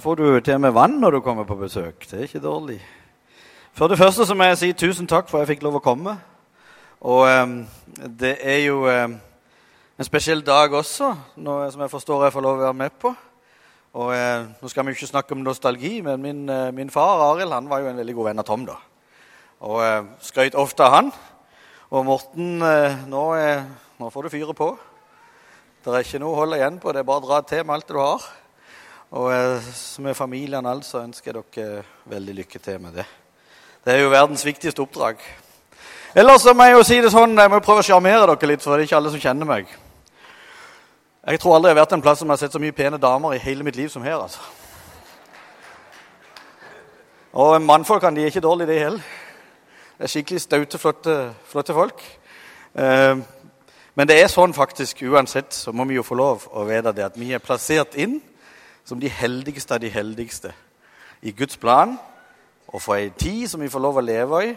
får du til med vann når du kommer på besøk. Det er ikke dårlig. For det første så må jeg si tusen takk for at jeg fikk lov å komme. Og um, det er jo um, en spesiell dag også, noe som jeg forstår jeg får lov å være med på. Og uh, Nå skal vi ikke snakke om nostalgi, men min, uh, min far Arild han var jo en veldig god venn av Tom. da. Og uh, skrøt ofte av han. Og Morten, eh, nå, nå får du fyre på. Det er ikke noe å holde igjen på. Det er bare å dra til med alt det du har. Og som med familien altså ønsker jeg dere veldig lykke til med det. Det er jo verdens viktigste oppdrag. Ellers må jeg jo si det sånn, jeg må prøve å sjarmere dere litt, for det er ikke alle som kjenner meg. Jeg tror aldri jeg har vært en plass som jeg har sett så mye pene damer i hele mitt liv som her. altså. Og mannfolkene de er ikke dårlige, de heller. Det er skikkelig staute, flotte, flotte folk. Eh, men det er sånn faktisk, uansett, så må vi jo få lov å vite det at vi er plassert inn som de heldigste av de heldigste i Guds plan. Og for ei tid som vi får lov å leve i,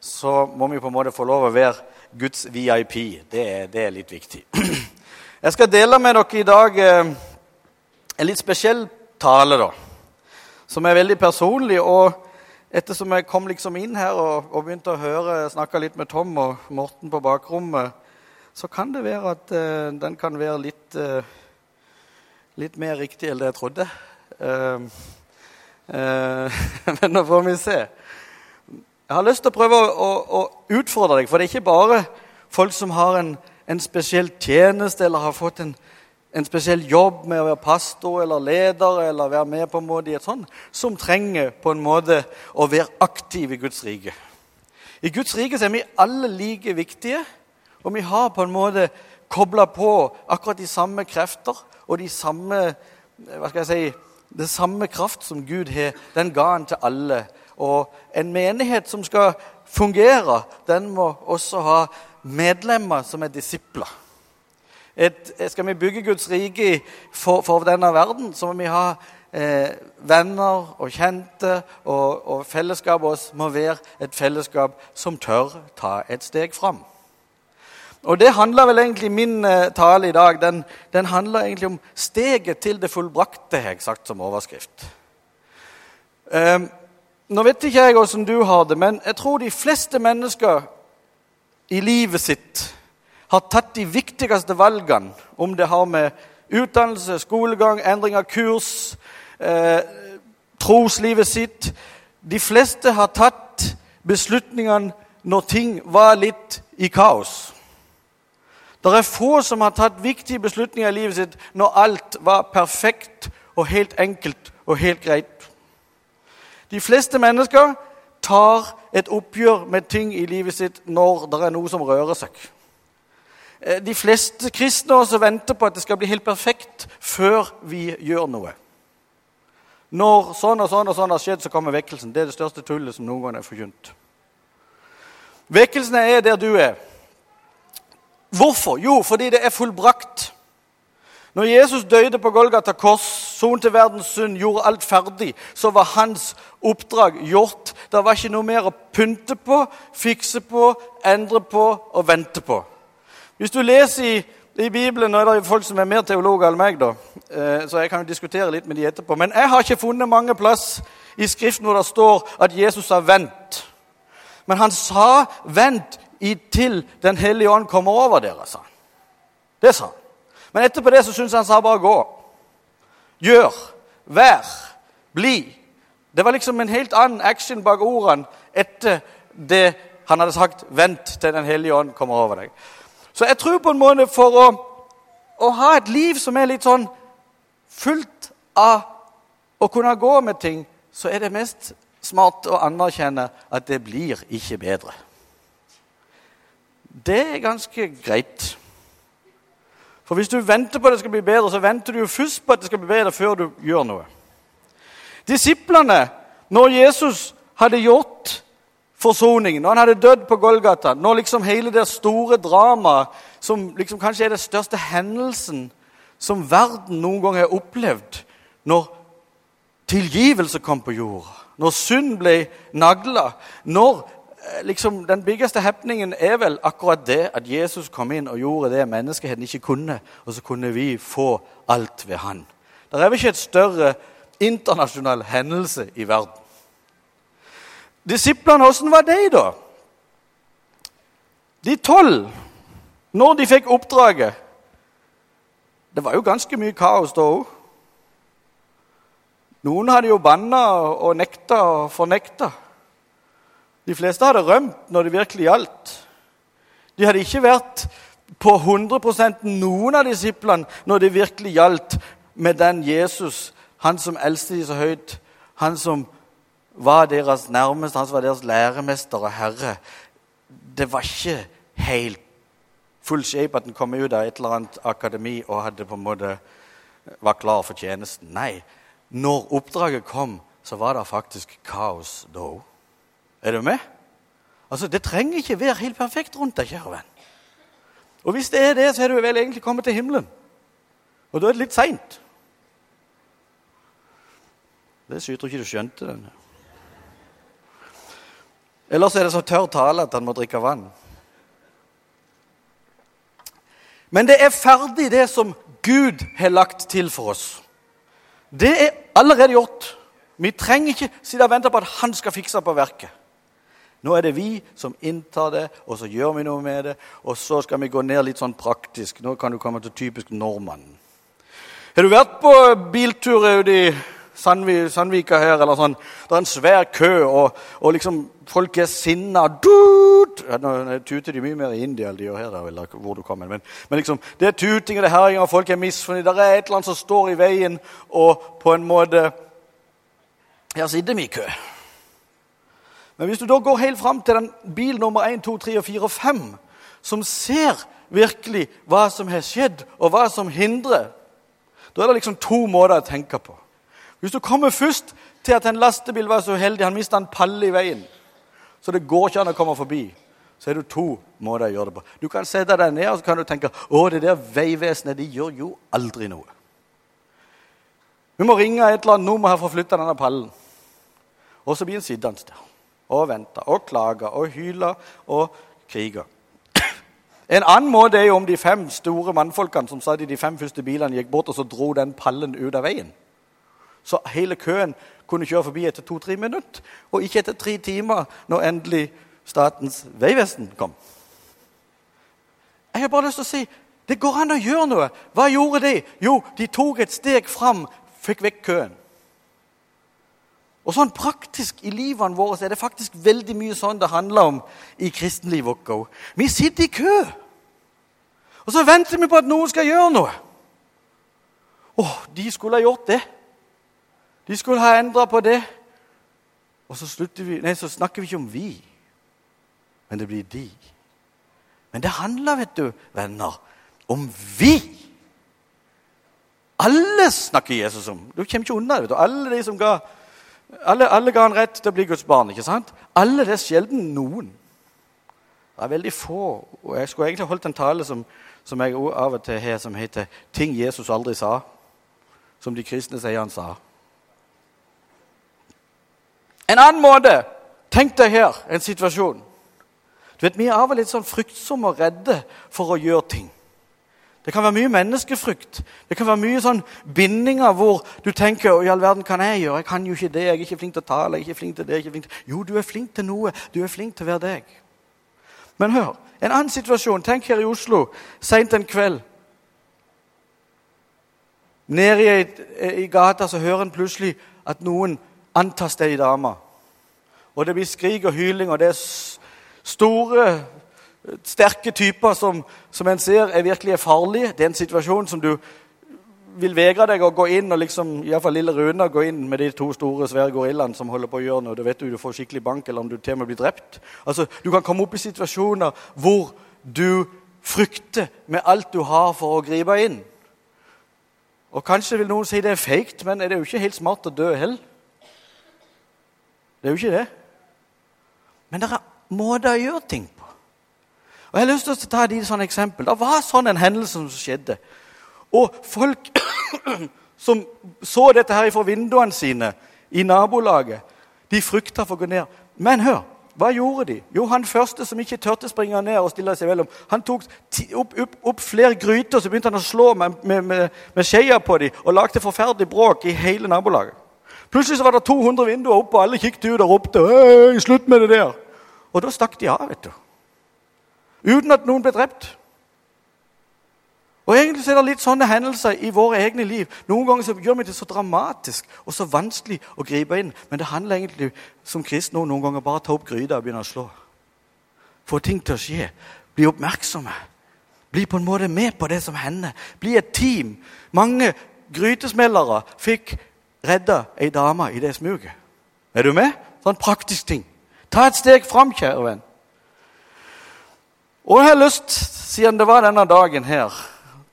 så må vi på en måte få lov å være Guds VIP. Det er, det er litt viktig. Jeg skal dele med dere i dag eh, en litt spesiell tale, da. Som er veldig personlig. Og ettersom jeg kom liksom inn her og, og begynte å høre, snakka litt med Tom og Morten på bakrommet, så kan det være at eh, den kan være litt eh, litt mer riktig enn det jeg trodde. Uh, uh, men nå får vi se. Jeg har lyst til å prøve å, å, å, utfordre deg, for det er ikke bare folk som har en, en spesiell tjeneste eller har fått en, en, spesiell jobb med å være pastor eller leder eller være med på en måte i et sånt, som trenger på en måte å være aktiv i Guds rike. I Guds rike er vi alle like viktige, og vi har på en måte kobla på akkurat de samme krefter og de samme, hva skal jeg si, det samme kraft som Gud har, den ga han til alle. Og en menighet som skal fungere, den må også ha medlemmer som er disipler. Et, skal vi bygge Guds rike for, for, denne verden, så må vi ha eh, venner og kjente, og, og fellesskapet må være et fellesskap som tør ta et steg fram. Og det handler vel egentlig Min uh, tale i dag den, den, handler egentlig om steget til det fullbrakte, har jeg sagt som overskrift. Uh, nå vet ikke jeg hvordan du har det, men jeg tror de fleste mennesker i livet sitt har tatt de viktigste valgene, om det har med utdannelse, skolegang, endring av kurs, eh, troslivet sitt De fleste har tatt beslutningene når ting var litt i kaos. Det er få som har tatt viktige beslutninger i livet sitt når alt var perfekt og helt enkelt og helt greit. De fleste mennesker tar et oppgjør med ting i livet sitt når det er noe som rører seg. Eh, de fleste kristne også venter på at det skal bli helt perfekt før vi gjør noe. Når sånn og sånn og sånn har skjedd, så kommer vekkelsen. Det er det største tullet som noen gang er forkynt. Vekkelsen er der du er. Hvorfor? Jo, fordi det er fullbrakt. Når Jesus døde på Golgata kors, sonte verdens synd, gjorde alt ferdig, så var hans oppdrag gjort. Det var ikke noe mer å pynte på, fikse på, endre på og vente på. Hvis du leser i, i Bibelen er det folk som er mer teologer enn meg, da, eh, så jeg kan jo diskutere litt med de etterpå. Men jeg har ikke funnet mange plass i Skriften hvor det står at Jesus har vendt. Men han sa 'vent til Den hellige ånd kommer over dere, sa han. Det sa han. Men etterpå det så syntes han sa bare gå. Gjør. Vær. Bli. Det var liksom en helt annen action bak ordene etter det han hadde sagt 'vent til Den hellige ånd kommer over deg'. Så jeg tror på en måte for å, å ha et liv som er litt sånn fullt av å kunne gå med ting, så er det mest smart å anerkjenne at det blir ikke bedre. Det er ganske greit. For hvis du venter på at det skal bli bedre, så venter du jo først på at det skal bli bedre før du gjør noe. Disiplene, når Jesus hadde gjort forsoning, når han hadde dødd på Golgata, når liksom hele det store dramaet, som liksom kanskje er den største hendelsen som verden noen gang har opplevd, når tilgivelse kom på jord, når synd ble nagla, når liksom, Den biggeste happeningen er vel akkurat det at Jesus kom inn og gjorde det menneskeheten ikke kunne, og så kunne vi få alt ved han. Det er vel ikke et større internasjonal hendelse i verden. Disiplene, åssen var de, da? De tolv, når de fikk oppdraget Det var jo ganske mye kaos da òg. Noen hadde jo banna og nekta og fornekta. De fleste hadde rømt når det virkelig gjaldt. De hadde ikke vært på 100 noen av disiplene når det virkelig gjaldt med den Jesus, han som eldste de så høyt, han som var deres nærmeste, han som var deres læremester og herre. Det var ikke helt full shape at han kom ut av et eller annet akademi og hadde på en måte var klar for tjenesten. Nei, når oppdraget kom, så var det faktisk kaos da òg. Er du med? Altså, Det trenger ikke være helt perfekt rundt deg, kjære venn. Og hvis det er det, så er du vel egentlig kommet til himmelen. Og da er det litt seint. Det syter ikke du skjønte den. Ellers er det så tørr tale at han må drikke vann. Men det er ferdig, det som Gud har lagt til for oss. Det er allerede gjort. Vi trenger ikke sitte og vente på at han skal fikse på verket. Nå er det vi som inntar det, og så gjør vi noe med det. Og så skal vi gå ned litt sånn praktisk. Nå kan du komme til typisk nordmannen. Har du vært på biltur i Sandvika her, eller sånn. Det er en svær kø, og, og liksom folk er sinna. Nå tuter de mye mer i India enn de gjør her, eller hvor du kommer. Men, men liksom, det er tuting og det er herjing, og folk er misfornøyde. Det er et eller annet som står i veien, og på en måte Her sitter vi i kø. Men hvis du da går helt fram til den bil nummer 1, 2, 3, 4 og 5, som ser virkelig hva som har skjedd, og hva som hindrer, da er det liksom to måter å tenke på. Hvis du kommer først til at en lastebil var så uheldig han mista en palle i veien, så det går ikke an å komme forbi, så er det to måter å gjøre det på. Du kan sette deg ned og så kan du tenke å, det der Vegvesenet de gjør jo aldri noe. Vi må ringe et eller annet nummer her for å flytte denne pallen. Og så blir en sittende der og vente og klage og hyle og krige. En annen måte er jo om de fem store mannfolkene som satt i de fem første bilene, gikk bort og så dro den pallen ut av veien. Så hele køen kunne kjøre forbi etter to-tre minutter, og ikke etter tre timer når endelig Statens vegvesen kom. Jeg har bare lyst til å si det går an å gjøre noe. Hva gjorde de? Jo, de tok et steg fram, fikk vekk køen. Og sånn Praktisk i livene våre så er det faktisk veldig mye sånn det handler om i kristenlivet vårt. Vi sitter i kø, og så venter vi på at noen skal gjøre noe. Å, de skulle ha gjort det. De skulle ha endra på det. Og så, vi, nei, så, snakker vi ikke om vi, men det blir de. Men det handler, vet du, venner, om vi. Alle snakker Jesus om. Du kommer ikke unna det. Alle de som ga alle, alle, ga han rett til å bli Guds barn. ikke sant? Alle, det er sjelden noen. Det er veldig få. og Jeg skulle egentlig holdt en tale som, som jeg av og til har, som heter 'Ting Jesus aldri sa'. Som de kristne sier han sa. En annen måte Tenk deg her en situasjon. Du vet, Vi er av og litt sånn fryktsomme og redde for å gjøre ting. Det kan være mye menneskefrykt. Det kan være mye sånn bindinger hvor du tenker i all verden kan jeg gjøre? Jeg kan jo ikke det. Jeg er ikke flink til å tale. jeg er ikke flink til det, jeg er ikke flink til... Jo, du er flink til noe. Du er flink til å være deg. Men hør, en annen situasjon. Tenk her i Oslo seint en kveld. Nede i, i gata så hører en plutselig at noen antaster ei dame. Og det blir skrik og hyling, og det er store, sterke typer som, som en ser er virkelig farlige. Det er en situasjon som du vil vegre deg å gå inn og liksom, iallfall lille Rune gå inn med de to store, svære gorillaene som holder på å gjøre noe. Da vet du du får skikkelig bank, eller om du til og med blir drept. Altså, Du kan komme opp i situasjoner hvor du frykter med alt du har for å gripe inn. Og Kanskje vil noen si det er feigt, men er det jo ikke helt smart å dø heller. Det er jo ikke det. Men det er måter å gjøre ting på. Og Jeg har lyst til å ta et sånt eksempel. Det var sånn en hendelse som skjedde. Og folk som så dette her fra vinduene sine i nabolaget, de frykta for å gå ned. Men hør, hva gjorde de? Jo, han første som ikke turte springe ned og stille seg mellom, han tok opp, opp, opp flere gryter så begynte han å slå med, med, med, med skjea på dem og lagde forferdelig bråk i hele nabolaget. Plutselig så var det 200 vinduer oppe, og alle kikket ut og ropte «Øy, 'Slutt med det der!' Og da stakk de av, vet du. Uten at noen ble drept. Og Egentlig er det litt sånne hendelser i våre egne liv. Noen ganger så gjør vi det så dramatisk og så vanskelig å gripe inn. Men det handler egentlig som kristne noen ganger bare å ta opp gryta og begynne å slå. Få ting til å skje. Bli oppmerksomme. Bli på en måte med på det som hender. Bli et team. Mange grytesmellere fikk redda ei dame i det smuget. Er du med? Sånn praktisk ting. Ta et steg fram, kjære venn. Og jeg har lyst, siden det var denne dagen her,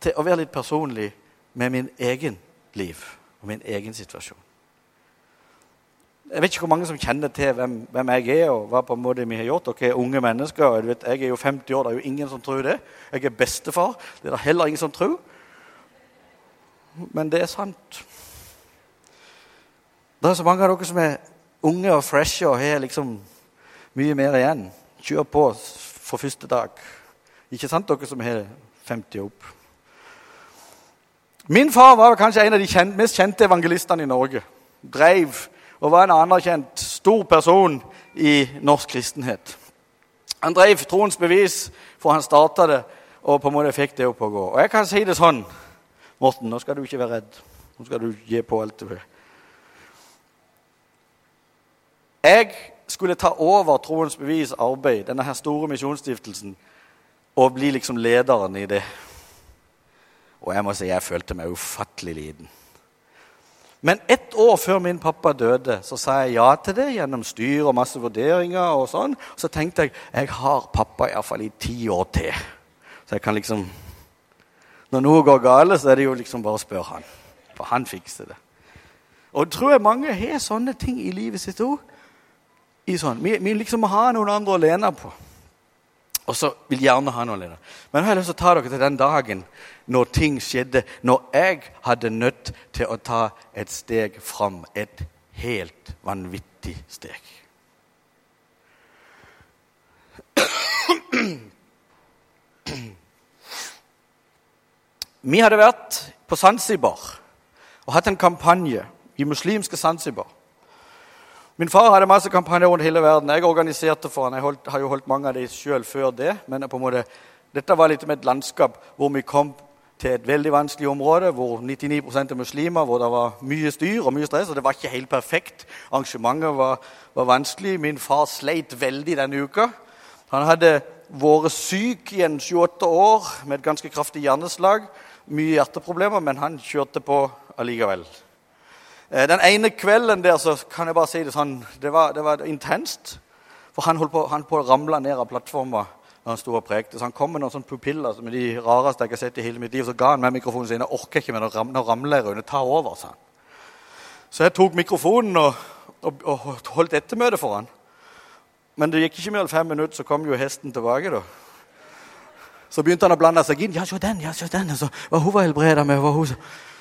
til å være litt personlig med min egen liv og min egen situasjon. Jeg vet ikke hvor mange som kjenner til hvem, hvem jeg er, og hva på en måte vi har gjort. Dere er unge mennesker. Vet, jeg er jo 50 år, det er jo ingen som tror det. Jeg er bestefar. Det er det heller ingen som tror. Men det er sant. Det er så mange av dere som er unge og freshe og har liksom mye mer igjen. Kjør på for første dag. Ikke sant, dere som har 50 opp? Min far var kanskje en av de kjent, mest kjente evangelistene i Norge. Dreiv og var en anerkjent stor person i norsk kristenhet. Han drev troens bevis, for han starta det og på en måte fikk det opp å gå. Og jeg kan si det sånn, Morten, nå skal du ikke være redd. Nå skal du gi på alt du vil. Jeg skulle ta over Troens bevis arbeid, denne her store misjonsstiftelsen, og bli liksom lederen i det. Og jeg må si jeg følte meg ufattelig liten. Men ett år før min pappa døde, så sa jeg ja til det gjennom styr og masse vurderinger. og sånn. Så tenkte jeg jeg har pappa iallfall i ti år til. Så jeg kan liksom Når noe går gale, så er det jo liksom bare å spørre han. For han fikser det. Og tror jeg mange har sånne ting i livet sitt òg. Sånn. Vi, vi liksom må ha noen andre å lene på. Og så vil gjerne ha noen lene. Men nå har jeg lyst til å ta dere til den dagen når ting skjedde. Når jeg hadde nødt til å ta et steg fram. Et helt vanvittig steg. Vi hadde vært på Zanzibar og hatt en kampanje i muslimske Zanzibar. Min far hadde masse kampanjer rundt hele verden. Jeg organiserte for han. Jeg holdt, har jo holdt mange av dem sjøl før det. Men på en måte, dette var litt med et landskap hvor vi kom til et veldig vanskelig område, hvor 99 er muslimer, hvor det var mye styr og mye stress. og Det var ikke helt perfekt. Arrangementet var, var vanskelig. Min far sleit veldig denne uka. Han hadde vært syk i en 28 år med et ganske kraftig hjerneslag. Mye hjerteproblemer, men han kjørte på allikevel. Eh, den ene kvelden der så kan jeg bare si det sånn Det var, det var intenst. For han holdt på, han på å ramle ned av plattforma når han sto og prekte. Så han kom med noen sånne pupiller med de rareste jeg har sett i hele mitt liv. Så ga han meg mikrofonen sin. Jeg orker ikke mer, nå ramler jeg, Rune. Ta over, sa han. Så jeg tok mikrofonen og, og, og holdt ettermøte for han. Men det gikk ikke mer enn fem minutter, så kom jo hesten tilbake. da. Så begynte han å blande seg inn. Ja, se den, ja, se den. Så, hva hun var helbreda med. Hva hun...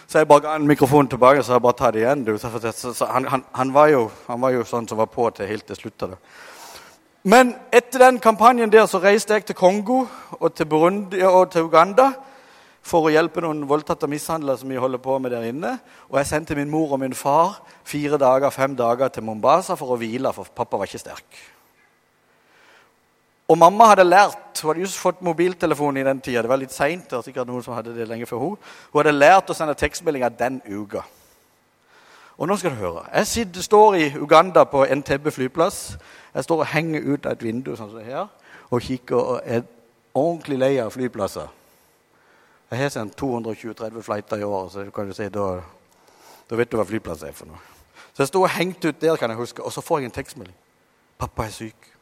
Så jeg bare ga en mikrofon tilbake, så jeg bare tar det igjen. Du. Så, så, han, han, han, var jo, han, var jo, sånn som var på til helt til slutt. Men etter den kampanjen der så reiste jeg til Kongo og til Burundi og til Uganda for å hjelpe noen voldtatte mishandlere som vi holder på med der inne. Og jeg sendte min mor og min far fire dager, fem dager til Mombasa for å hvile, for pappa var ikke sterk. Og mamma hadde lært Hun hadde just fått mobiltelefon i den tida. Det var litt seint. Sikkert noen som hadde det lenge før hun. Hun hadde lært å sende tekstmeldinger den uka. Og nå skal du høre. Jeg sitter, står i Uganda på Entebbe flyplass. Jeg står og henger ut av et vindu sånn som her, og kikker og er ordentlig lei av flyplasser. Jeg har sendt 220-30 flighter i år, så kan du si, da, da vet du hva flyplass er for noe. Så jeg sto og hengte ut der, kan jeg huske, og så får jeg en tekstmelding. 'Pappa er syk.'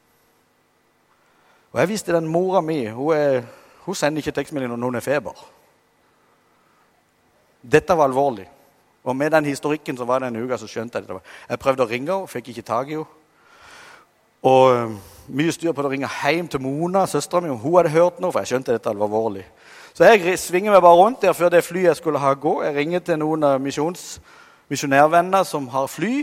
Og jeg visste den mora mi hun, er, hun sender ikke tekstmelding når hun er feber. Dette var alvorlig. Og med den historikken som var den uka, så skjønte jeg det. Jeg prøvde å ringe henne, fikk ikke tak i henne. Og uh, mye styr på å ringe hjem til Mona, søstera mi. Hun hadde hørt noe, for jeg skjønte dette var alvorlig. Så jeg svinger meg bare rundt der før det flyet jeg skulle ha gå. Jeg ringer til noen misjonærvenner som har fly,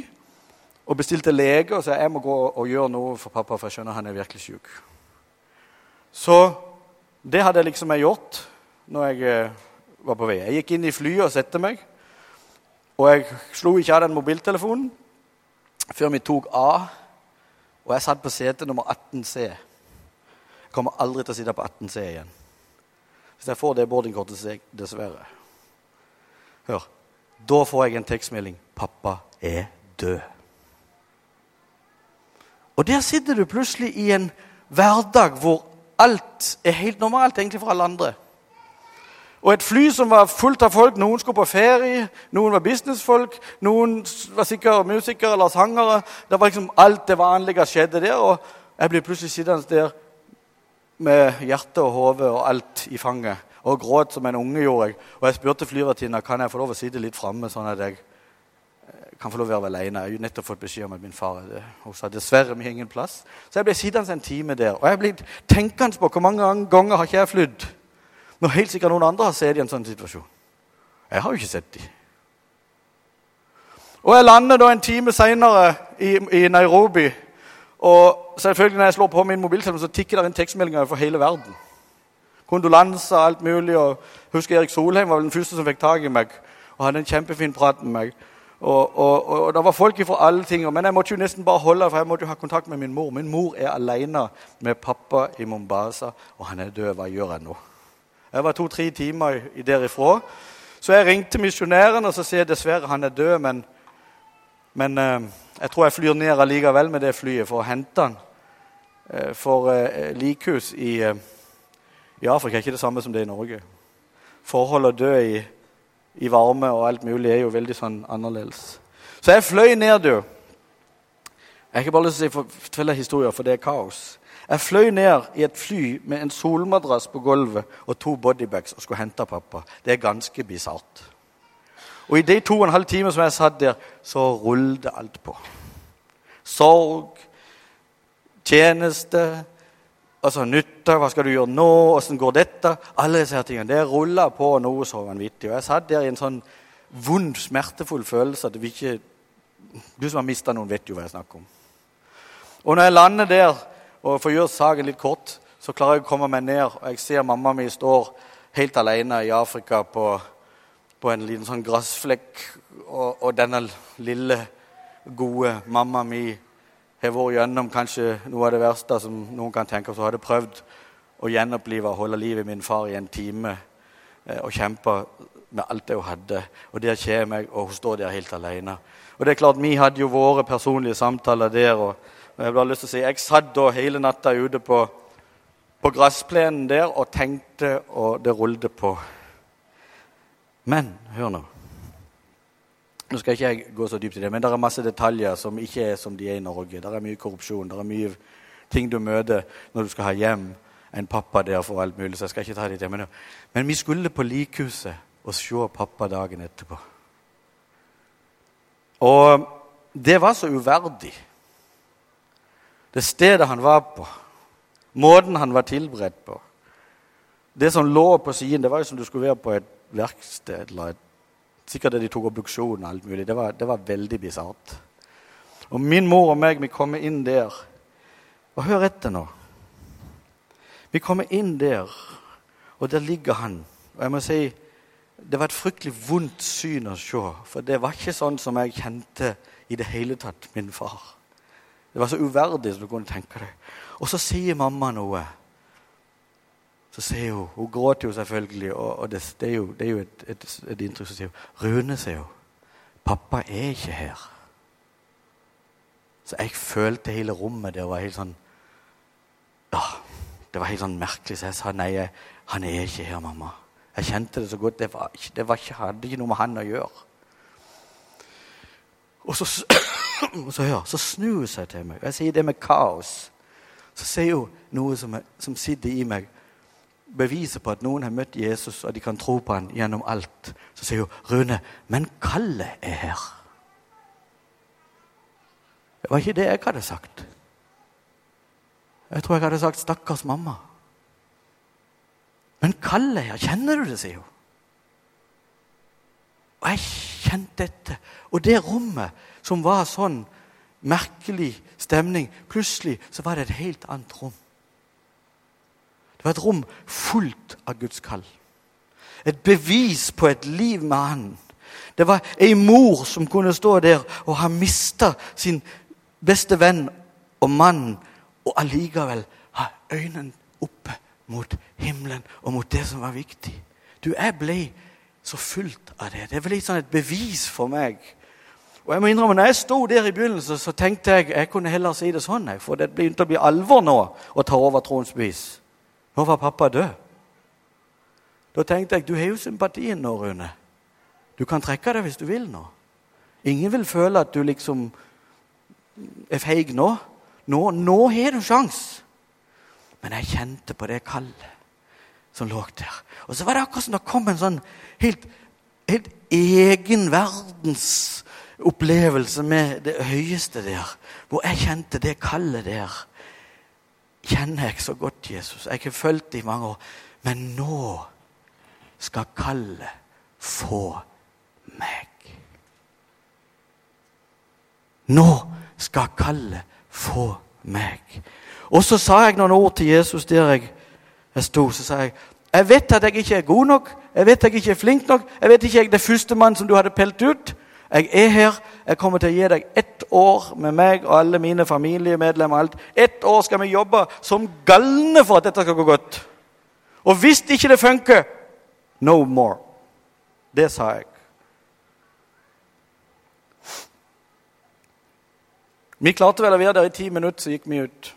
og bestilte lege og sa jeg må gå og gjøre noe for pappa, for jeg skjønner han er virkelig syk. Så det hadde liksom jeg gjort når jeg eh, var på vei. Jeg gikk inn i flyet og satte meg. Og jeg slo ikke av den mobiltelefonen. før vi tok A. Og jeg satt på sete nummer 18C. Jeg kommer aldri til å sitte på 18C igjen. Hvis jeg får det boardingkortet, så jeg dessverre. Hør. Da får jeg en tekstmelding. 'Pappa er død'. Og der sitter du plutselig i en hverdag hvor alt er helt normalt egentlig for alle andre. Og et fly som var fullt av folk. Noen skulle på ferie, noen var businessfolk, noen var sikkert musikere eller sangere. Det var liksom Alt det vanlige skjedde der. Og jeg ble plutselig sittende der med hjerte og hode og alt i fanget. Og gråt som en unge gjorde jeg. Og jeg spurte flyvertinna kan jeg få lov å sitte litt framme, sånn at jeg kan få lov å være alene. Jeg har nettopp fått beskjed om at min far det. Hun sa dessverre vi har ingen plass. Så jeg ble sittende en time der. Og jeg ble tenkende på hvor mange ganger har ikke jeg flydd når helt sikkert noen andre har sett i en sånn situasjon. Jeg har jo ikke sett dem. Og jeg lander da en time seinere i, i, Nairobi. Og selvfølgelig når jeg slår på min mobiltelefon, så tikker det inn tekstmeldinger for hele verden. Kondolanser og alt mulig. og husker Erik Solheim var vel den første som fikk tak i meg og hadde en kjempefin prat med meg. Og, og, og, Det var folk fra alle ting, men jeg måtte jo nesten bare holde for jeg måtte jo ha kontakt med min mor. Min mor er alene med pappa i Mombasa, og han er død. Hva gjør jeg nå? Jeg var to-tre timer derifra. Så jeg ringte misjonæren og så sier jeg dessverre han er død, men, men eh, jeg tror jeg flyr ned allikevel med det flyet for å hente han. Eh, for eh, likhus i, i, Afrika er ikke det samme som det er i Norge. Forhold å dø i, i varme og alt mulig er jo veldig sånn annerledes. Så jeg fløy ned, du. Jeg har ikke bare lyst til å fortelle historier, for det er kaos. Jeg fløy ned i et fly med en solmadrass på gulvet og to bodybags og skulle hente pappa. Det er ganske bisart. Og i de to og en halv time som jeg satt der, så rullet alt på. Sorg, tjeneste, altså nytte, hva skal du gjøre nå, åssen går dette? Alle disse her tingene. Det rulla på noe så vanvittig. Og jeg satt der i en sånn vond, smertefull følelse at vi ikke Du som har mista noen, vet jo hva jeg snakker om. Og når jeg lander der og For å gjøre saken litt kort så klarer jeg å komme meg ned, og jeg ser mamma mi står helt alene i Afrika på, på en liten sånn gressflekk. Og, og, denne lille, gode mamma mi har vært gjennom kanskje noe av det verste som noen kan tenke. Så hadde prøvd å gjenopplive og holde livet i min far i en time eh, og kjempe med alt det hun hadde. Og der kommer jeg, og hun står der helt alene. Og det er klart, Vi hadde jo våre personlige samtaler der. og jeg har lyst til å si, jeg satt da hele natta ute på, på gressplenen der og tenkte, og det rullet på. Men hør nå. Nå skal ikke jeg gå så dypt i det, men det er masse detaljer som ikke er som de er i Norge. Det er mye korrupsjon, det er mye ting du møter når du skal ha hjem en pappa der for alt mulig. så jeg skal ikke ta det hjemme nå. men vi skulle på likhuset og se pappa dagen etterpå. Og det var så uverdig. Det stedet han var på, måten han var tilberedt på. Det som lå på siden, det var jo som du skulle være på et verksted. eller et, Sikkert det de tok obduksjon og alt mulig. Det var, det var veldig bisart. Og min mor og meg, vi kommer inn der. Og hør etter nå. Vi kommer inn der, og der ligger han. Og jeg må si, det var et fryktelig vondt syn å se. For det var ikke sånn som jeg kjente i det hele tatt min far. Det var så uverdig som du kunne tenke deg. Og så sier mamma noe. Så sier hun Hun gråter jo selvfølgelig, og, og det, det, er jo, det, er jo, et, et, et inntrykk. som sier Rune, sier hun, pappa er ikke her. Så jeg følte hele rommet der var helt sånn ja, Det var helt sånn merkelig. Så jeg sa nei, jeg, han er ikke her, mamma. Jeg kjente det så godt. Det, var, det var ikke, hadde ikke noe med han å gjøre. Og så så ja, så snur hun seg til meg. Jeg sier det med kaos. Så sier hun noe som, som sitter i meg. Beviser på at noen har møtt Jesus, og de kan tro på han gjennom alt. Så sier hun, 'Rune, men Kalle er her.' Det var ikke det jeg hadde sagt. Jeg tror jeg hadde sagt 'stakkars mamma'. Men Kalle er her. Kjenner du det, sier hun. Og jeg kjente dette. Og det rommet som var sånn merkelig stemning, plutselig så var det et helt annet rom. Det var et rom fullt av Guds kall. Et bevis på et liv med Han. Det var ei mor som kunne stå der og ha mista sin beste venn og mann, og allikevel ha øynene oppe mot himmelen og mot det som var viktig. Du, jeg ble så fullt av det. Det ble sånn et bevis for meg. Og jeg må innrømme, når jeg sto der i begynnelsen, så tenkte jeg jeg kunne heller si det sånn. For det begynte å bli alvor nå å ta over troens bevis. Nå var pappa død. Da tenkte jeg du har jo sympatien nå, Rune. Du kan trekke deg hvis du vil nå. Ingen vil føle at du liksom er feig nå. Nå, nå har du sjans. Men jeg kjente på det kallet som lå der. Og så var det akkurat som det kom en sånn helt, helt egen verdensopplevelse med det høyeste der. Hvor jeg kjente det kallet der. Kjenner jeg så godt Jesus. Jeg har fulgt det i mange år. Men nå skal kallet få meg. Nå skal kallet få meg. Og så sa jeg noen ord til Jesus der jeg, jeg sto. Så sa jeg jeg vet at jeg ikke er god nok, jeg vet at jeg ikke er flink nok, jeg vet ikke jeg er det første mann som du hadde pelt ut. Jeg er her. Jeg kommer til å gi deg ett år med meg og alle mine familiemedlemmer. alt. Ett år skal vi jobbe som galne for at dette skal gå godt. Og hvis ikke det funker no more. Det sa jeg. Vi klarte vel å være der i ti minutter, så gikk vi ut.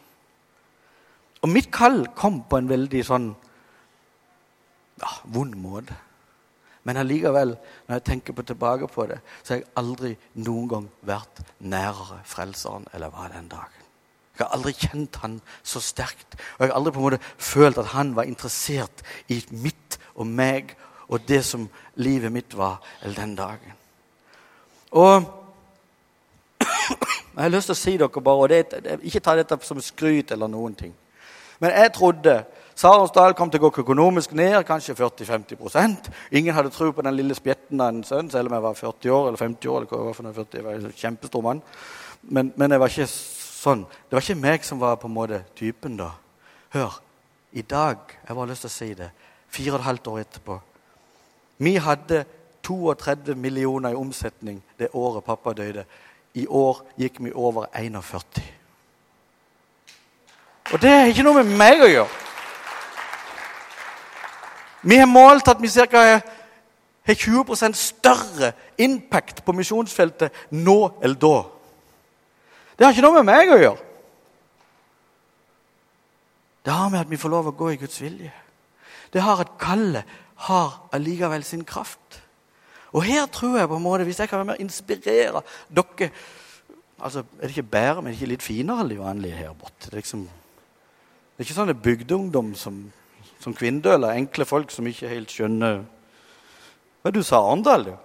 Og mitt kall kom på en veldig sånn ja, vond måte. Men allikevel, når jeg tenker på tilbake på det, så har jeg aldri noen gang vært nærere Frelseren eller var den dagen. Jeg har aldri kjent han så sterkt. Og jeg har aldri på en måte følt at han var interessert i mitt og meg og det som livet mitt var eller den dagen. Og jeg har lyst til å si dere bare, og det, Ikke ta dette som skryt eller noen ting. Men jeg trodde Sarensdal kom til å gå økonomisk ned, kanskje 40-50% Ingen hadde tro på den lille spjetten av en sønn, selv om jeg var 40 år eller 50 år. eller hva var for 40, jeg var en kjempestor mann. Men, men jeg var ikke sånn. Det var ikke meg som var på en måte typen da. Hør, i dag Jeg har lyst til å si det. Fire og et halvt år etterpå. Vi hadde 32 millioner i omsetning det året pappa døde. I år gikk vi over 41. Og det er ikke noe med meg å gjøre. Vi har målt at vi ca. har 20% større impact på misjonsfeltet nå eller da. Det har ikke noe med meg å gjøre. Det har med at vi får lov å gå i Guds vilje. Det har at kallet har allikevel sin kraft. Og her tror jeg på en måte, Hvis jeg kan være med å inspirere dere altså, Er det ikke bedre, men ikke litt finere enn de vanlige her borte? Det er, liksom, det er ikke sånn bygdeungdom som, som Kvindøl, enkle folk som ikke helt skjønner Hva du sa Arendal, jo.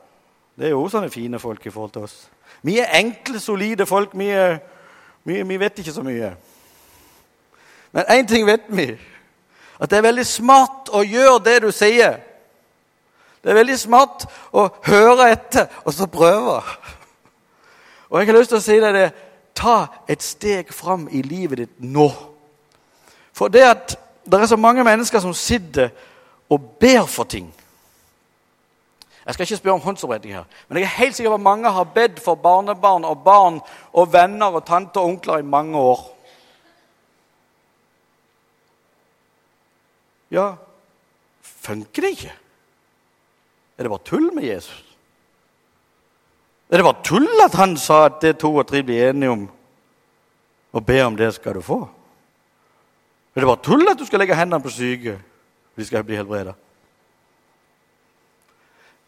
Det er jo sånne fine folk i forhold til oss. Vi er enkle, solide folk. Vi, er, vi, vi vet ikke så mye. Men én ting vet vi. At det er veldig smart å gjøre det du sier. Det er veldig smart å høre etter og så prøve. Og jeg har lyst til å si deg det ta et steg fram i livet ditt nå. For det at det er så mange mennesker som sitter og ber for ting Jeg skal ikke spørre om håndsoppretting her, men jeg er helt sikker på at mange har bedt for barnebarn og barn og venner og tanter og onkler i mange år. Ja, funker det ikke? Er det bare tull med Jesus? Er det bare tull at han sa at det to og tre blir enige om Og be om det, skal du få? Er det bare tull at du skal legge hendene på syke, og de skal bli helbreda?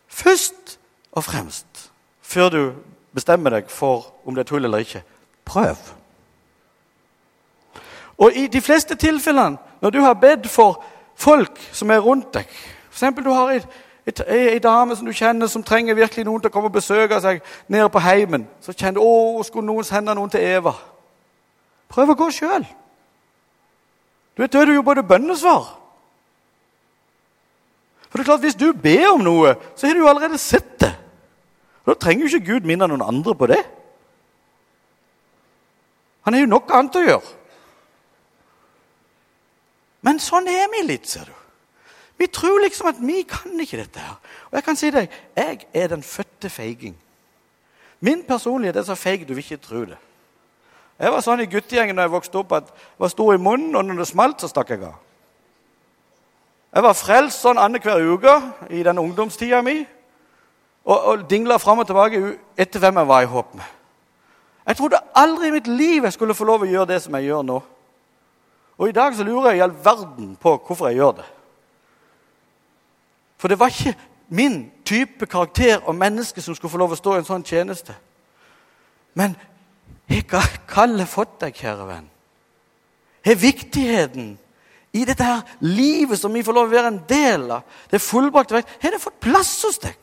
Først og fremst, før du bestemmer deg for om det er tull eller ikke, prøv. Og i de fleste tilfellene, når du har bedt for folk som er rundt deg F.eks. du har Ei dame som du kjenner som trenger virkelig noen til å komme og besøke seg nede på heimen. Så kjenner du å, skulle noen sende noen til Eva. Prøv å gå sjøl. Du er du jo både bønnesvar. For det er klart, Hvis du ber om noe, så har du jo allerede sett det. Da trenger jo ikke Gud minne noen andre på det. Han har jo nok annet å gjøre. Men sånn er vi litt, ser du. Vi tror liksom at vi kan ikke dette her. Og jeg kan si deg, jeg er den fødte feiging. Min personlighet er så feig du vil ikke tro det. Jeg var sånn i guttegjengen da jeg vokste opp at jeg var stor i munnen, og når det smalt, så stakk jeg av. Jeg var frelst sånn annenhver uke i den ungdomstida mi. Og, og dingla fram og tilbake etter hvem jeg var i håp med. Jeg trodde aldri i mitt liv jeg skulle få lov å gjøre det som jeg gjør nå. Og i dag så lurer jeg i all verden på hvorfor jeg gjør det. For det var ikke min type karakter og menneske som skulle få lov å stå i en sånn tjeneste. Men har kallet fått deg, kjære venn. Har viktigheten i dette her livet som vi får lov å være en del av, det fullbrakte verk, har det fått plass hos deg?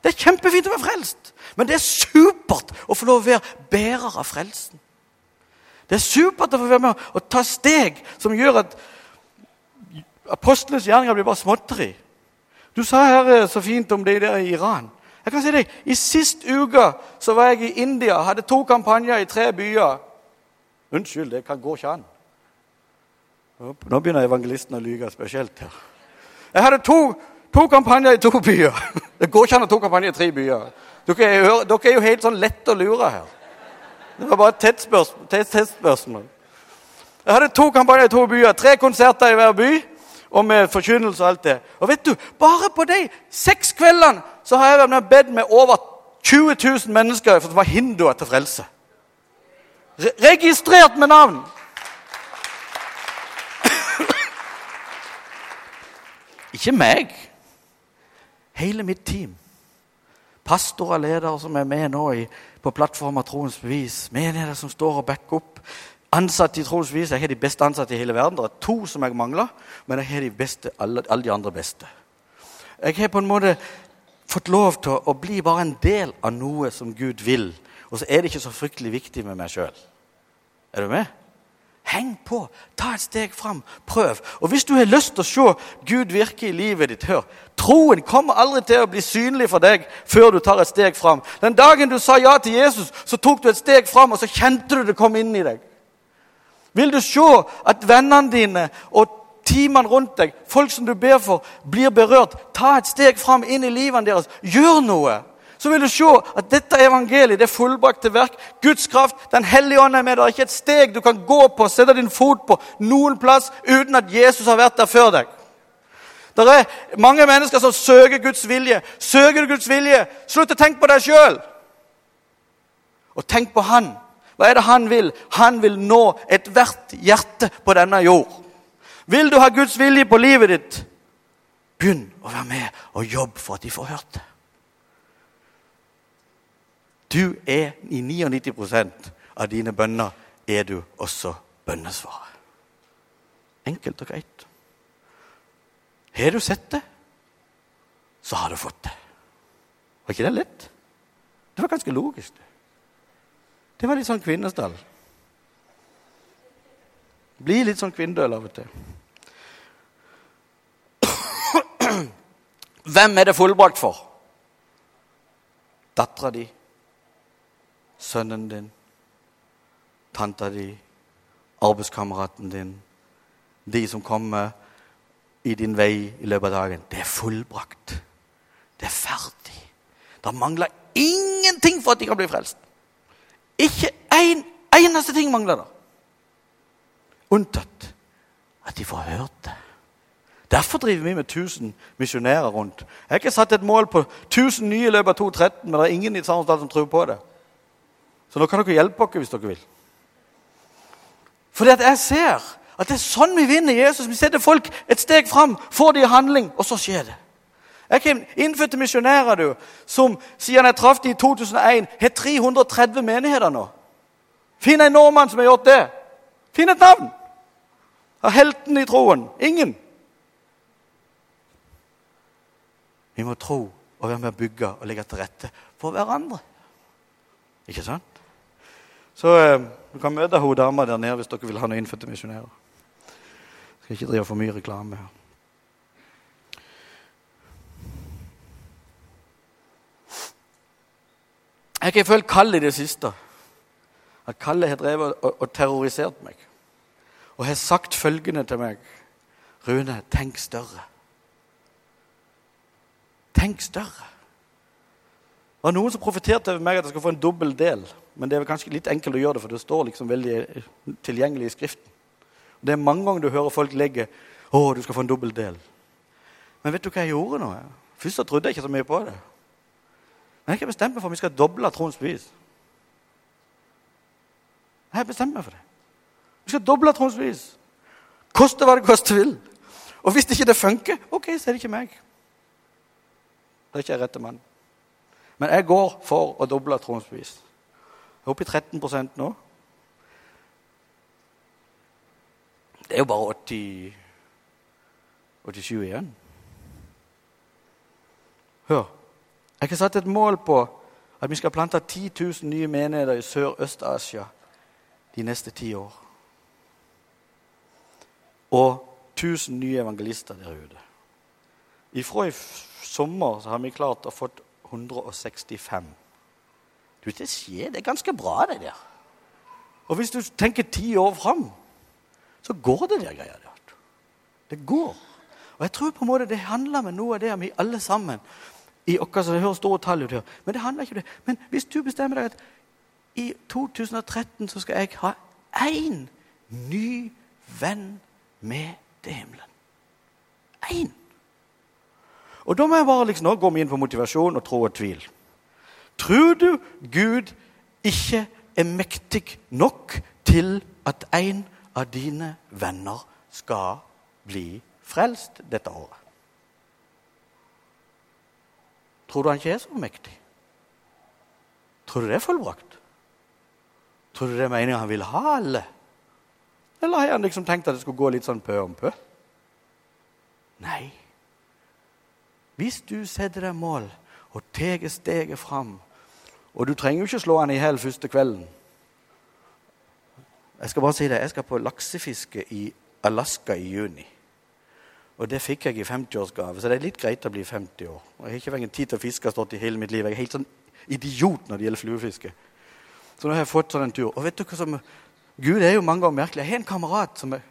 Det er kjempefint å være frelst, men det er supert å få lov å være bærer av frelsen. Det er supert å få være med og ta steg som gjør at apostlenes gjerninger blir bare småtteri. Du sa her eh, så fint om det der i Iran. Jeg kan si deg, I sist uke så var jeg i India, hadde to kampanjer i tre byer. Unnskyld, det kan gå ikke an. Nå begynner evangelisten å lyge spesielt her. Jeg hadde to, to, kampanjer i to byer. Det går ikke an å ha to kampanjer i tre byer. Dere er, dere er jo helt sånn lett å lure her. Det var bare et testspørsmål. Jeg hadde to kampanjer i to byer, tre konserter i hver by, og med forkynnelse og alt det. Og vet du, Bare på de seks kveldene så har jeg vært med bedt med over 20 000 mennesker for det var hinduer til frelse. Re registrert med navn! Ikke meg. Hele mitt team. Pastorer og ledere som er med nå i, på plattformen Troens bevis. Menigheter som står og backer opp. Ansatte i Troens bevis. Jeg har de beste ansatte i hele verden. Det er to som jeg mangler, men jeg har de beste, alle, alle de andre beste. Jeg har på en måte fått lov til å bli bare en del av noe som Gud vil. Og så er det ikke så fryktelig viktig med meg sjøl. Er du med? Heng på. Ta et steg fram. Prøv. Og hvis du har lyst til å se Gud virke i livet ditt, hør. Troen kommer aldri til å bli synlig for deg før du tar et steg fram. Den dagen du sa ja til Jesus, så tok du et steg fram, og så kjente du det kom inn i deg. Vil du se at vennene dine og teamene rundt deg, folk som du ber for, blir berørt, ta et steg fram inn i livene deres. Gjør noe! Så vil du se at dette evangeliet det er fullbrakte verk. Guds kraft, Den hellige ånd er med. Det er ikke et steg du kan gå på, sette din fot på noen plass uten at Jesus har vært der før deg. Det er mange mennesker som søker Guds vilje. Søker du Guds vilje, slutt å tenke på deg sjøl. Og tenk på Han. Hva er det Han vil? Han vil nå ethvert hjerte på denne jord. Vil du ha Guds vilje på livet ditt, begynn å være med og jobbe for at de får hørt det. Du er i 99% av dine bønner er du også bønnesvaret. Enkelt og greit. Har du sett det, så har du fått det. Var ikke det lett? Det var ganske logisk. Det var litt sånn kvinnestall. Bli litt sånn kvinnedøl av og til. Hvem er det fullbrakt for? Dattera di, sønnen din, tanta di, arbeidskameraten din, de som kommer i din vei i løpet av dagen. Det er fullbrakt. Det er ferdig. Det mangler ingenting for at de kan bli frelst. Ikke en, eneste ting mangler det. Unntatt at de får hørt det. Derfor driver vi med 1000 misjonærer rundt. Jeg har ikke satt et mål på 1000 nye i løpet av 2013, men det er ingen i Sarensdal som tror på det. Så nå kan dere hjelpe dere hvis dere vil. Fordi at jeg ser at det er sånn vi vinner Jesus. Vi setter folk et steg fram, får de i handling, og så skjer det. Jeg har innfødte misjonærer du, som siden jeg traff dem i 2001, har 330 menigheter nå. Finn en nordmann som har gjort det. Finn et navn! Av helten i troen. Ingen. Vi må tro og være med å bygge og legge til rette for hverandre. Ikke sant? Så eh, du kan møte hun dama der nede hvis dere vil ha noen innfødte misjonærer. Skal ikke drive for mye reklame her. Jeg har følt kall i det siste. At kallet har drevet og, og terrorisert meg. Og har sagt følgende til meg. Rune, tenk større. Tenk større. Det var noen som profeterte over meg at jeg skulle få en dobbel del. Men det er kanskje litt enkelt å gjøre det, for det står liksom veldig eh, tilgjengelig i Skriften. Det er mange ganger du hører folk legge 'Å, du skal få en dobbel del'. Men vet du hva jeg gjorde nå? Først så trodde jeg ikke så mye på det. Men jeg har bestemt meg for at vi skal doble troens bevis. Jeg har bestemt meg for det. Vi skal doble troens bevis. Koste hva det koste vil. Og hvis ikke det funker, ok, så er det ikke meg. Det er ikke jeg rette mann. Men jeg går for å doble troens bevis. Jeg er oppe i 13% nå. Det er jo bare 80, 87 igjen. Hør. Jeg har satt et mål på at vi skal plante 10 000 nye menigheter i Sør-Øst-Asia de neste ti år. Og 1000 nye evangelister der ute. Ifra i sommer så har vi klart å fått 165. Du, Det skjer. Det er ganske bra, det der. Og hvis du tenker ti år fram, så går det der greia der. Det går. Og jeg tror på en måte det handler med noe av det vi alle sammen i oss, Det høres store tall ut her, men det handler ikke om det. Men hvis du bestemmer deg at i 2013 så skal jeg ha én ny venn med til himmelen. Én. Og da må jeg bare liksom, Nå går vi inn på motivasjon og tro og tvil. Tror du Gud ikke er mektig nok til at en av dine venner skal bli frelst dette året? Tror du han ikke er så mektig? Tror du det er fullbrakt? Tror du det er meningen han vil ha alle? Eller har han liksom tenkt at det skulle gå litt sånn pø om pø? Nei. Hvis du setter deg mål og tar steget fram Og du trenger jo ikke slå han i hjel første kvelden. Jeg skal bare si det, jeg skal på laksefiske i Alaska i juni. Og det fikk jeg i 50-årsgave, så det er litt greit å bli 50 år. Og Jeg har ikke fått tid til å fiske stått i hele mitt liv. Jeg er helt sånn idiot når det gjelder fluefiske. Så nå har jeg fått sånn en tur. Og vet du hva som Gud er jo mange ganger merkelig. Jeg har en kamerat som jeg,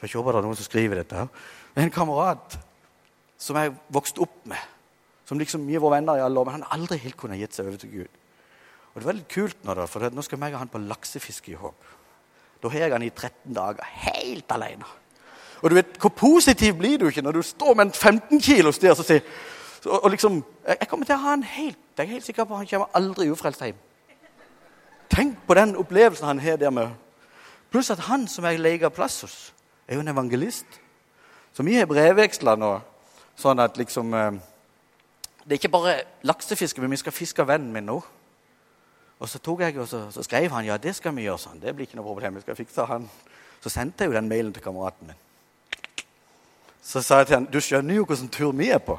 jeg håper det er noen som skriver dette. her. Jeg har en kamerat som jeg vokste opp med, som liksom vi våre venner i alle år, men han aldri helt kunnet gitt seg over til Gud. Og Det var litt kult nå, da, for nå skal jeg og han på laksefiske i håp. Da har jeg han i 13 dager helt alene. Og du vet, Hvor positiv blir du ikke når du står med en 15 kilos der og sier og, og liksom, Jeg kommer til å ha han helt Jeg er helt sikker på at han kommer aldri ufrelst hjem. Tenk på den opplevelsen han har der med Pluss at han som jeg leker plass hos, er jo en evangelist. Så vi har brevveksla nå, sånn at liksom eh, Det er ikke bare laksefiske, men vi skal fiske vennen min nå. Og så tok jeg og så, så, skrev han ja, det skal vi gjøre. sånn. Det blir ikke noe problem. vi skal fikse han. Så sendte jeg jo den mailen til kameraten min. Så sa jeg til han du skjønner jo hvilken tur vi er på.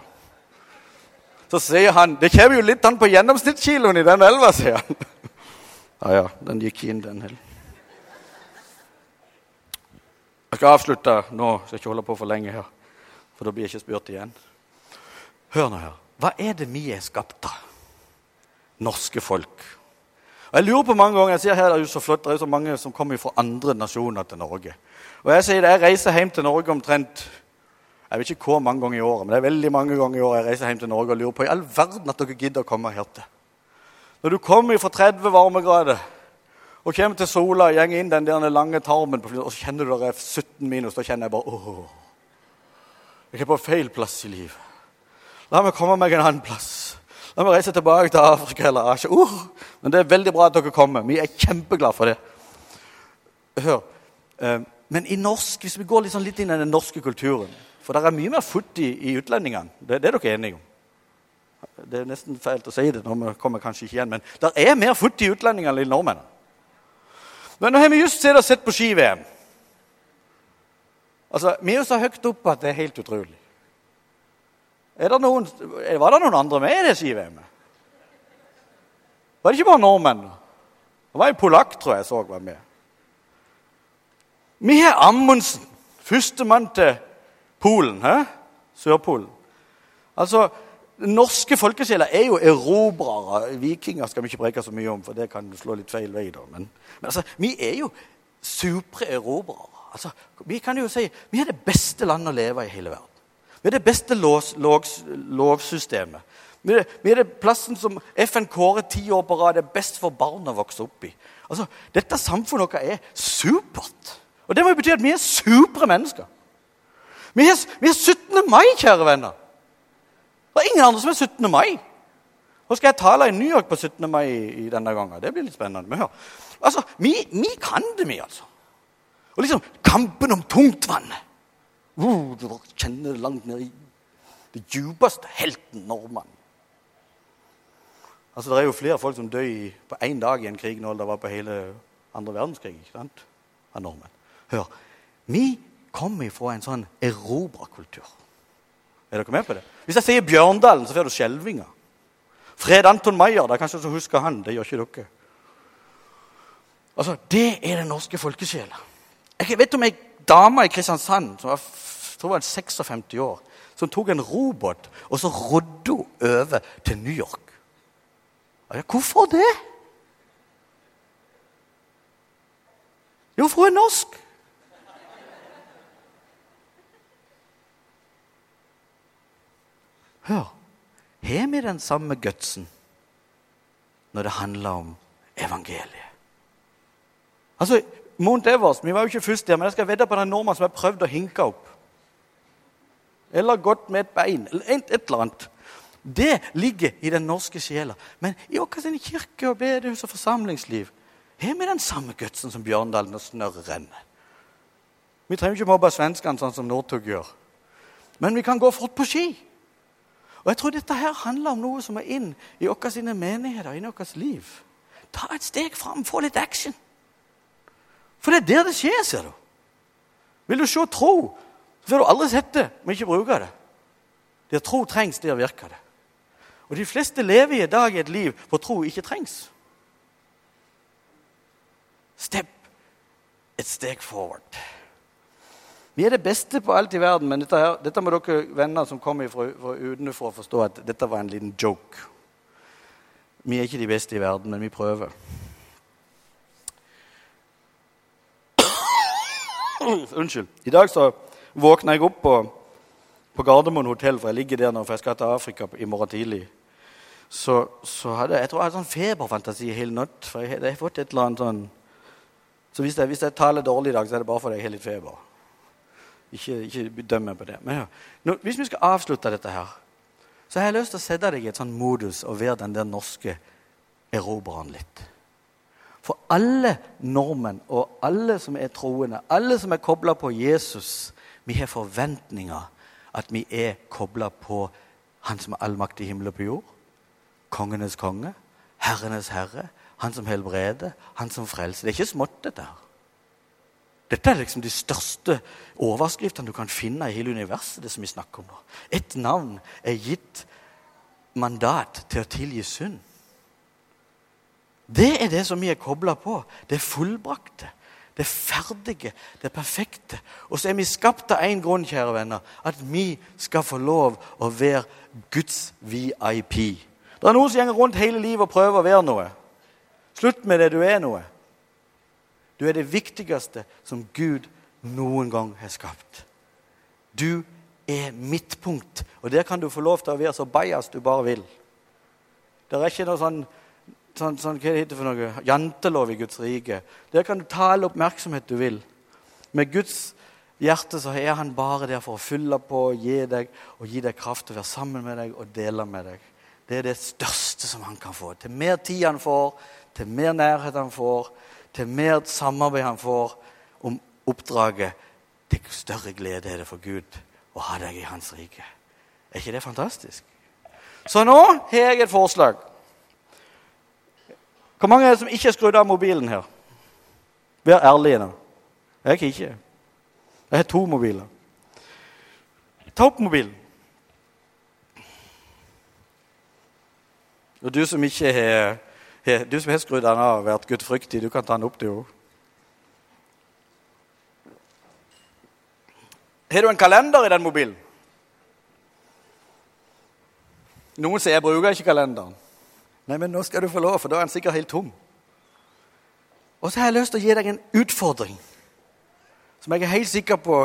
Så sier han det kommer jo litt an på gjennomsnittskiloen i den elva, sier han. Ja ja, den gikk inn, den heller. Jeg skal avslutte nå, så jeg ikke holder på for lenge her. For da blir jeg ikke spurt igjen. Hør nå her. Hva er det vi er skapt av? Norske folk. Og Jeg lurer på mange ganger, jeg sier her det er jo så flott, det er jo så mange som kommer fra andre nasjoner til Norge. Og Jeg sier det, jeg reiser hjem til Norge omtrent jeg vet ikke hvor mange ganger i året, men det er veldig mange ganger i året jeg reiser hjem til Norge og lurer på i all verden at dere gidder å komme her til. Når du kommer fra 30 varmegrader og kommer til sola og går inn den der lange tarmen, og så kjenner du det er 17 minus, da kjenner jeg bare åh, Jeg er på feil plass i livet. La meg komme meg en annen plass. La meg reise tilbake til Afrika eller Asia. Uh, men det er veldig bra at dere kommer. Vi er kjempeglade for det. Hør. Eh, men i norsk, hvis vi går sånn litt inn i den norske kulturen For det er mye mer futt i, i utlendingene. Det, det er dere enige om. Det er nesten feil å si det, når vi kommer kanskje ikke igjen, men det er mer futt i utlendingene enn i nordmennene. Men nå har vi just sett på ski-VM. Altså, Vi er jo så høyt oppe at det er helt utrolig. Er det noen, var det noen andre med i det ski-VM-et? Var det ikke bare nordmenn? Det var en polakk, tror jeg så var med. Vi har Amundsen, førstemann til Polen. Hæ? Sørpolen. Altså, norske folkesjela er jo erobrere. Vikinger skal vi ikke preke så mye om, for det kan slå litt feil vei. da. Men, men altså, vi er jo supre erobrere. Altså, vi kan jo si vi er det beste landet å leve i hele verden. Vi er det beste lov, lov, lovsystemet. Vi er, vi er det plassen som FN kårer ti år på rad er best for barn å vokse opp i. Altså, Dette samfunnet vårt er supert. Og det må jo bety at vi er supre mennesker. Vi er, vi er 17. mai, kjære venner. Det er ingen andre som er 17. mai. Nå skal jeg tale i New York på 17. mai i denne gangen. Det blir litt spennende. Men hør. Altså, vi, vi kan det, vi, altså. Og liksom kampen om tungtvannet. Uh, du kjenner det langt ned i det djupeste helten nordmann. Altså, Det er jo flere folk som dør på én dag i en krig nå enn det var på hele andre verdenskrig. ikke sant? Av nordmenn. Hør. Vi kommer fra en sånn erobrakultur. Er dere med på det? Hvis jeg sier Bjørndalen, så får du skjelvinger. Fred Anton Maier, det er kanskje som husker han. Det gjør ikke dere. Altså, Det er den norske folkesjela. Jeg vet om ei dame i Kristiansand som var, tror var 56 år, som tok en robåt og så rodde hun over til New York. Ja, hvorfor det? Jo, for hun er norsk. Hør. Har vi den samme gutsen når det handler om evangeliet? Altså, Mount Everest Vi var jo ikke først der, men jeg skal vedde på den nordmannen som har prøvd å hinke opp. Eller gått med et bein. eller et, eller annet. Det ligger i den norske sjela. Men i vår kirke og bedehus og forsamlingsliv har vi den samme gutsen som Bjørndalen og Snørre renner. Vi trenger ikke mobbe svenskene sånn som Northug gjør. Men vi kan gå fort på ski. Og jeg tror dette her handler om noe som er inn i våre menigheter, inn i vårt liv. Ta et steg fram, få litt action. For det er der det skjer, ser du. Vil du se tro, så får du aldri sett det, men ikke bruke det. Der tro trengs, der virker det. Og de fleste lever i dag et liv hvor tro ikke trengs. Step et steg forward. Vi er det beste på alt i verden, men dette, her, dette må dere venner som kommer fra, fra forstå at dette var en liten joke. Vi er ikke de beste i verden, men vi prøver. Unnskyld. I dag så våkna jeg opp på, på Gardermoen hotell, for jeg ligger der nå, for jeg skal til Afrika i morgen tidlig. Så, så hadde jeg tror jeg hadde sånn feberfantasi hele natt. For jeg, har fått et eller annet sånn Så hvis jeg, hvis jeg taler dårlig i dag, så er det bare fordi jeg har litt feber. Ikke, ikke døm meg på det. Men ja. Nå, hvis vi skal avslutte dette her, så har jeg lyst til å sette deg i et sånn modus og være den der norske erobreren litt. For alle nordmenn og alle som er troende, alle som er kobla på Jesus, vi har forventninger at vi er kobla på Han som er allmakt i himmel og på jord. Kongenes konge, herrenes herre, han som helbreder, han som frelser. Det er ikke smått, dette her. Dette er liksom de største overskriftene du kan finne i hele universet. det som vi snakker om nå. Et navn er gitt mandat til å tilgi synd. Det er det som vi er kobla på. Det fullbrakte. Det er ferdige. Det er perfekte. Og så er vi skapt av én grunn, kjære venner. At vi skal få lov å være Guds VIP. Det er noen som går rundt hele livet og prøver å være noe. Slutt med det. Du er noe. Du er det viktigste som Gud noen gang har skapt. Du er midtpunkt, og der kan du få lov til å være så bajas du bare vil. Det er ikke noe sånn, sånn, sånn hva heter det for noe, jantelov i Guds rike. Der kan du ta all oppmerksomhet du vil. Med Guds hjerte så er han bare der for å fylle på, gi deg og gi deg kraft til å være sammen med deg og dele med deg. Det er det største som han kan få. Til mer tid han får, til mer nærhet han får, til mer samarbeid han får om oppdraget, til større glede er det for Gud å ha deg i Hans rike. Er ikke det fantastisk? Så nå har jeg et forslag. Hvor mange er det som ikke har skrudd av mobilen her? Vær ærlige nå. Jeg ikke. Jeg har to mobiler. Ta opp mobilen. Og du som ikke har du som har skrudd den av vært gudfryktig, du kan ta den opp, du òg. Har du en kalender i den mobilen? Noen sier jeg bruker ikke kalenderen. Nei, men nå skal du få lov, for da er han sikkert helt tom. Og så har jeg lyst til å gi deg en utfordring som jeg er helt sikker på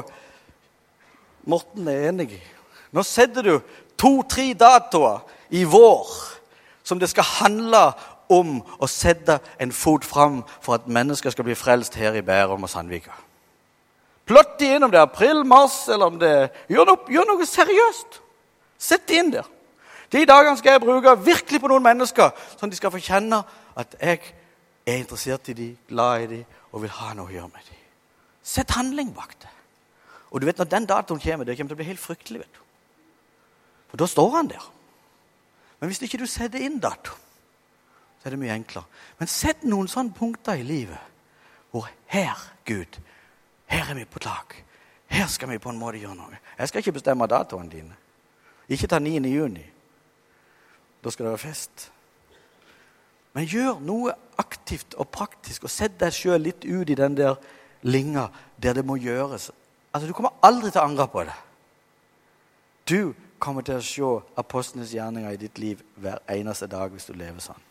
Morten er enig i. Nå setter du to-tre datoer i vår som det skal handle om å sette en fot fram for at mennesker skal bli frelst her i Bærum og Sandvika. Plott de inn om det er april, mars, eller om det er Gjør noe, gjør noe seriøst. Sett det inn der. De dagene skal jeg bruke virkelig på noen mennesker, sånn at de skal få kjenne at jeg er interessert i dem, glad i dem og vil ha noe å gjøre med dem. Sett handling bak det. Og du vet, Når den datoen kommer, det kommer til å bli helt fryktelig. vet du. For da står han der. Men hvis ikke du setter inn dato, så er det mye enklere. Men sett noen sånne punkter i livet hvor her, Gud, her er vi på tak. Her skal vi på en måte gjøre noe. Jeg skal ikke bestemme datoene dine. Ikke ta 9. juni. Da skal det være fest. Men gjør noe aktivt og praktisk, og sett deg sjøl litt ut i den der linga der det må gjøres. Altså, Du kommer aldri til å angre på det. Du kommer til å se apostlenes gjerninger i ditt liv hver eneste dag hvis du lever sånn.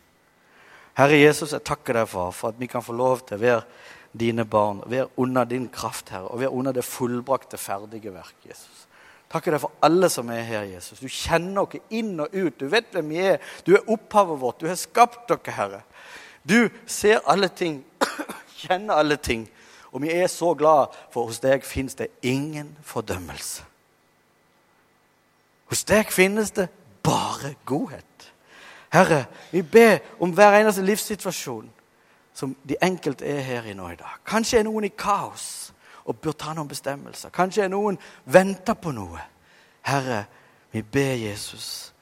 Herre Jesus, jeg takker deg for, for at vi kan få lov til å være dine barn, være under din kraft, Herre, og være under det fullbrakte, ferdige verk, Jesus. Takker deg for alle som er her, Jesus. Du kjenner oss inn og ut. Du vet hvem vi er. Du er opphavet vårt. Du har skapt dere, Herre. Du ser alle ting, kjenner alle ting. Og vi er så glad, for hos deg fins det ingen fordømmelse. Hos deg finnes det bare godhet. Herre, vi ber om hver eneste livssituasjon som de enkelte er her i nå i dag. Kanskje er noen i kaos og bør ta noen bestemmelser. Kanskje er noen venter på noe. Herre, vi ber Jesus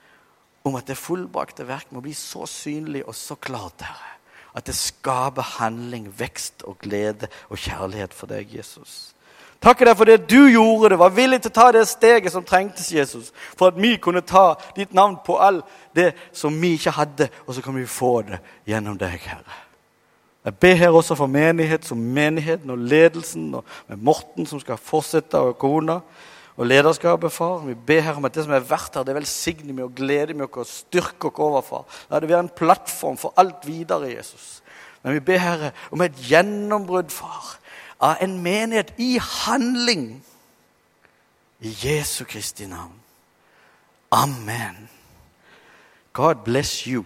om at det fullbrakte verk må bli så synlig og så klart, Herre. At det skaper handling, vekst og glede og kjærlighet for deg, Jesus. Deg for det du gjorde, det var villig til å ta det steget som trengtes, Jesus, for at vi kunne ta ditt navn på all det som vi ikke hadde, og så kan vi få det gjennom deg, Herre. Jeg ber her også for menighet som menigheten og ledelsen, og med Morten som skal fortsette, og kona, og lederskapet, far. Vi ber her om at det som er verdt her, det velsigner vi og gleder vi oss og styrker oss over, far. La det være en plattform for alt videre, Jesus. Men vi ber Herre om et gjennombrudd, far av en menighet i handling. I Jesu Kristi navn. Amen. God bless you.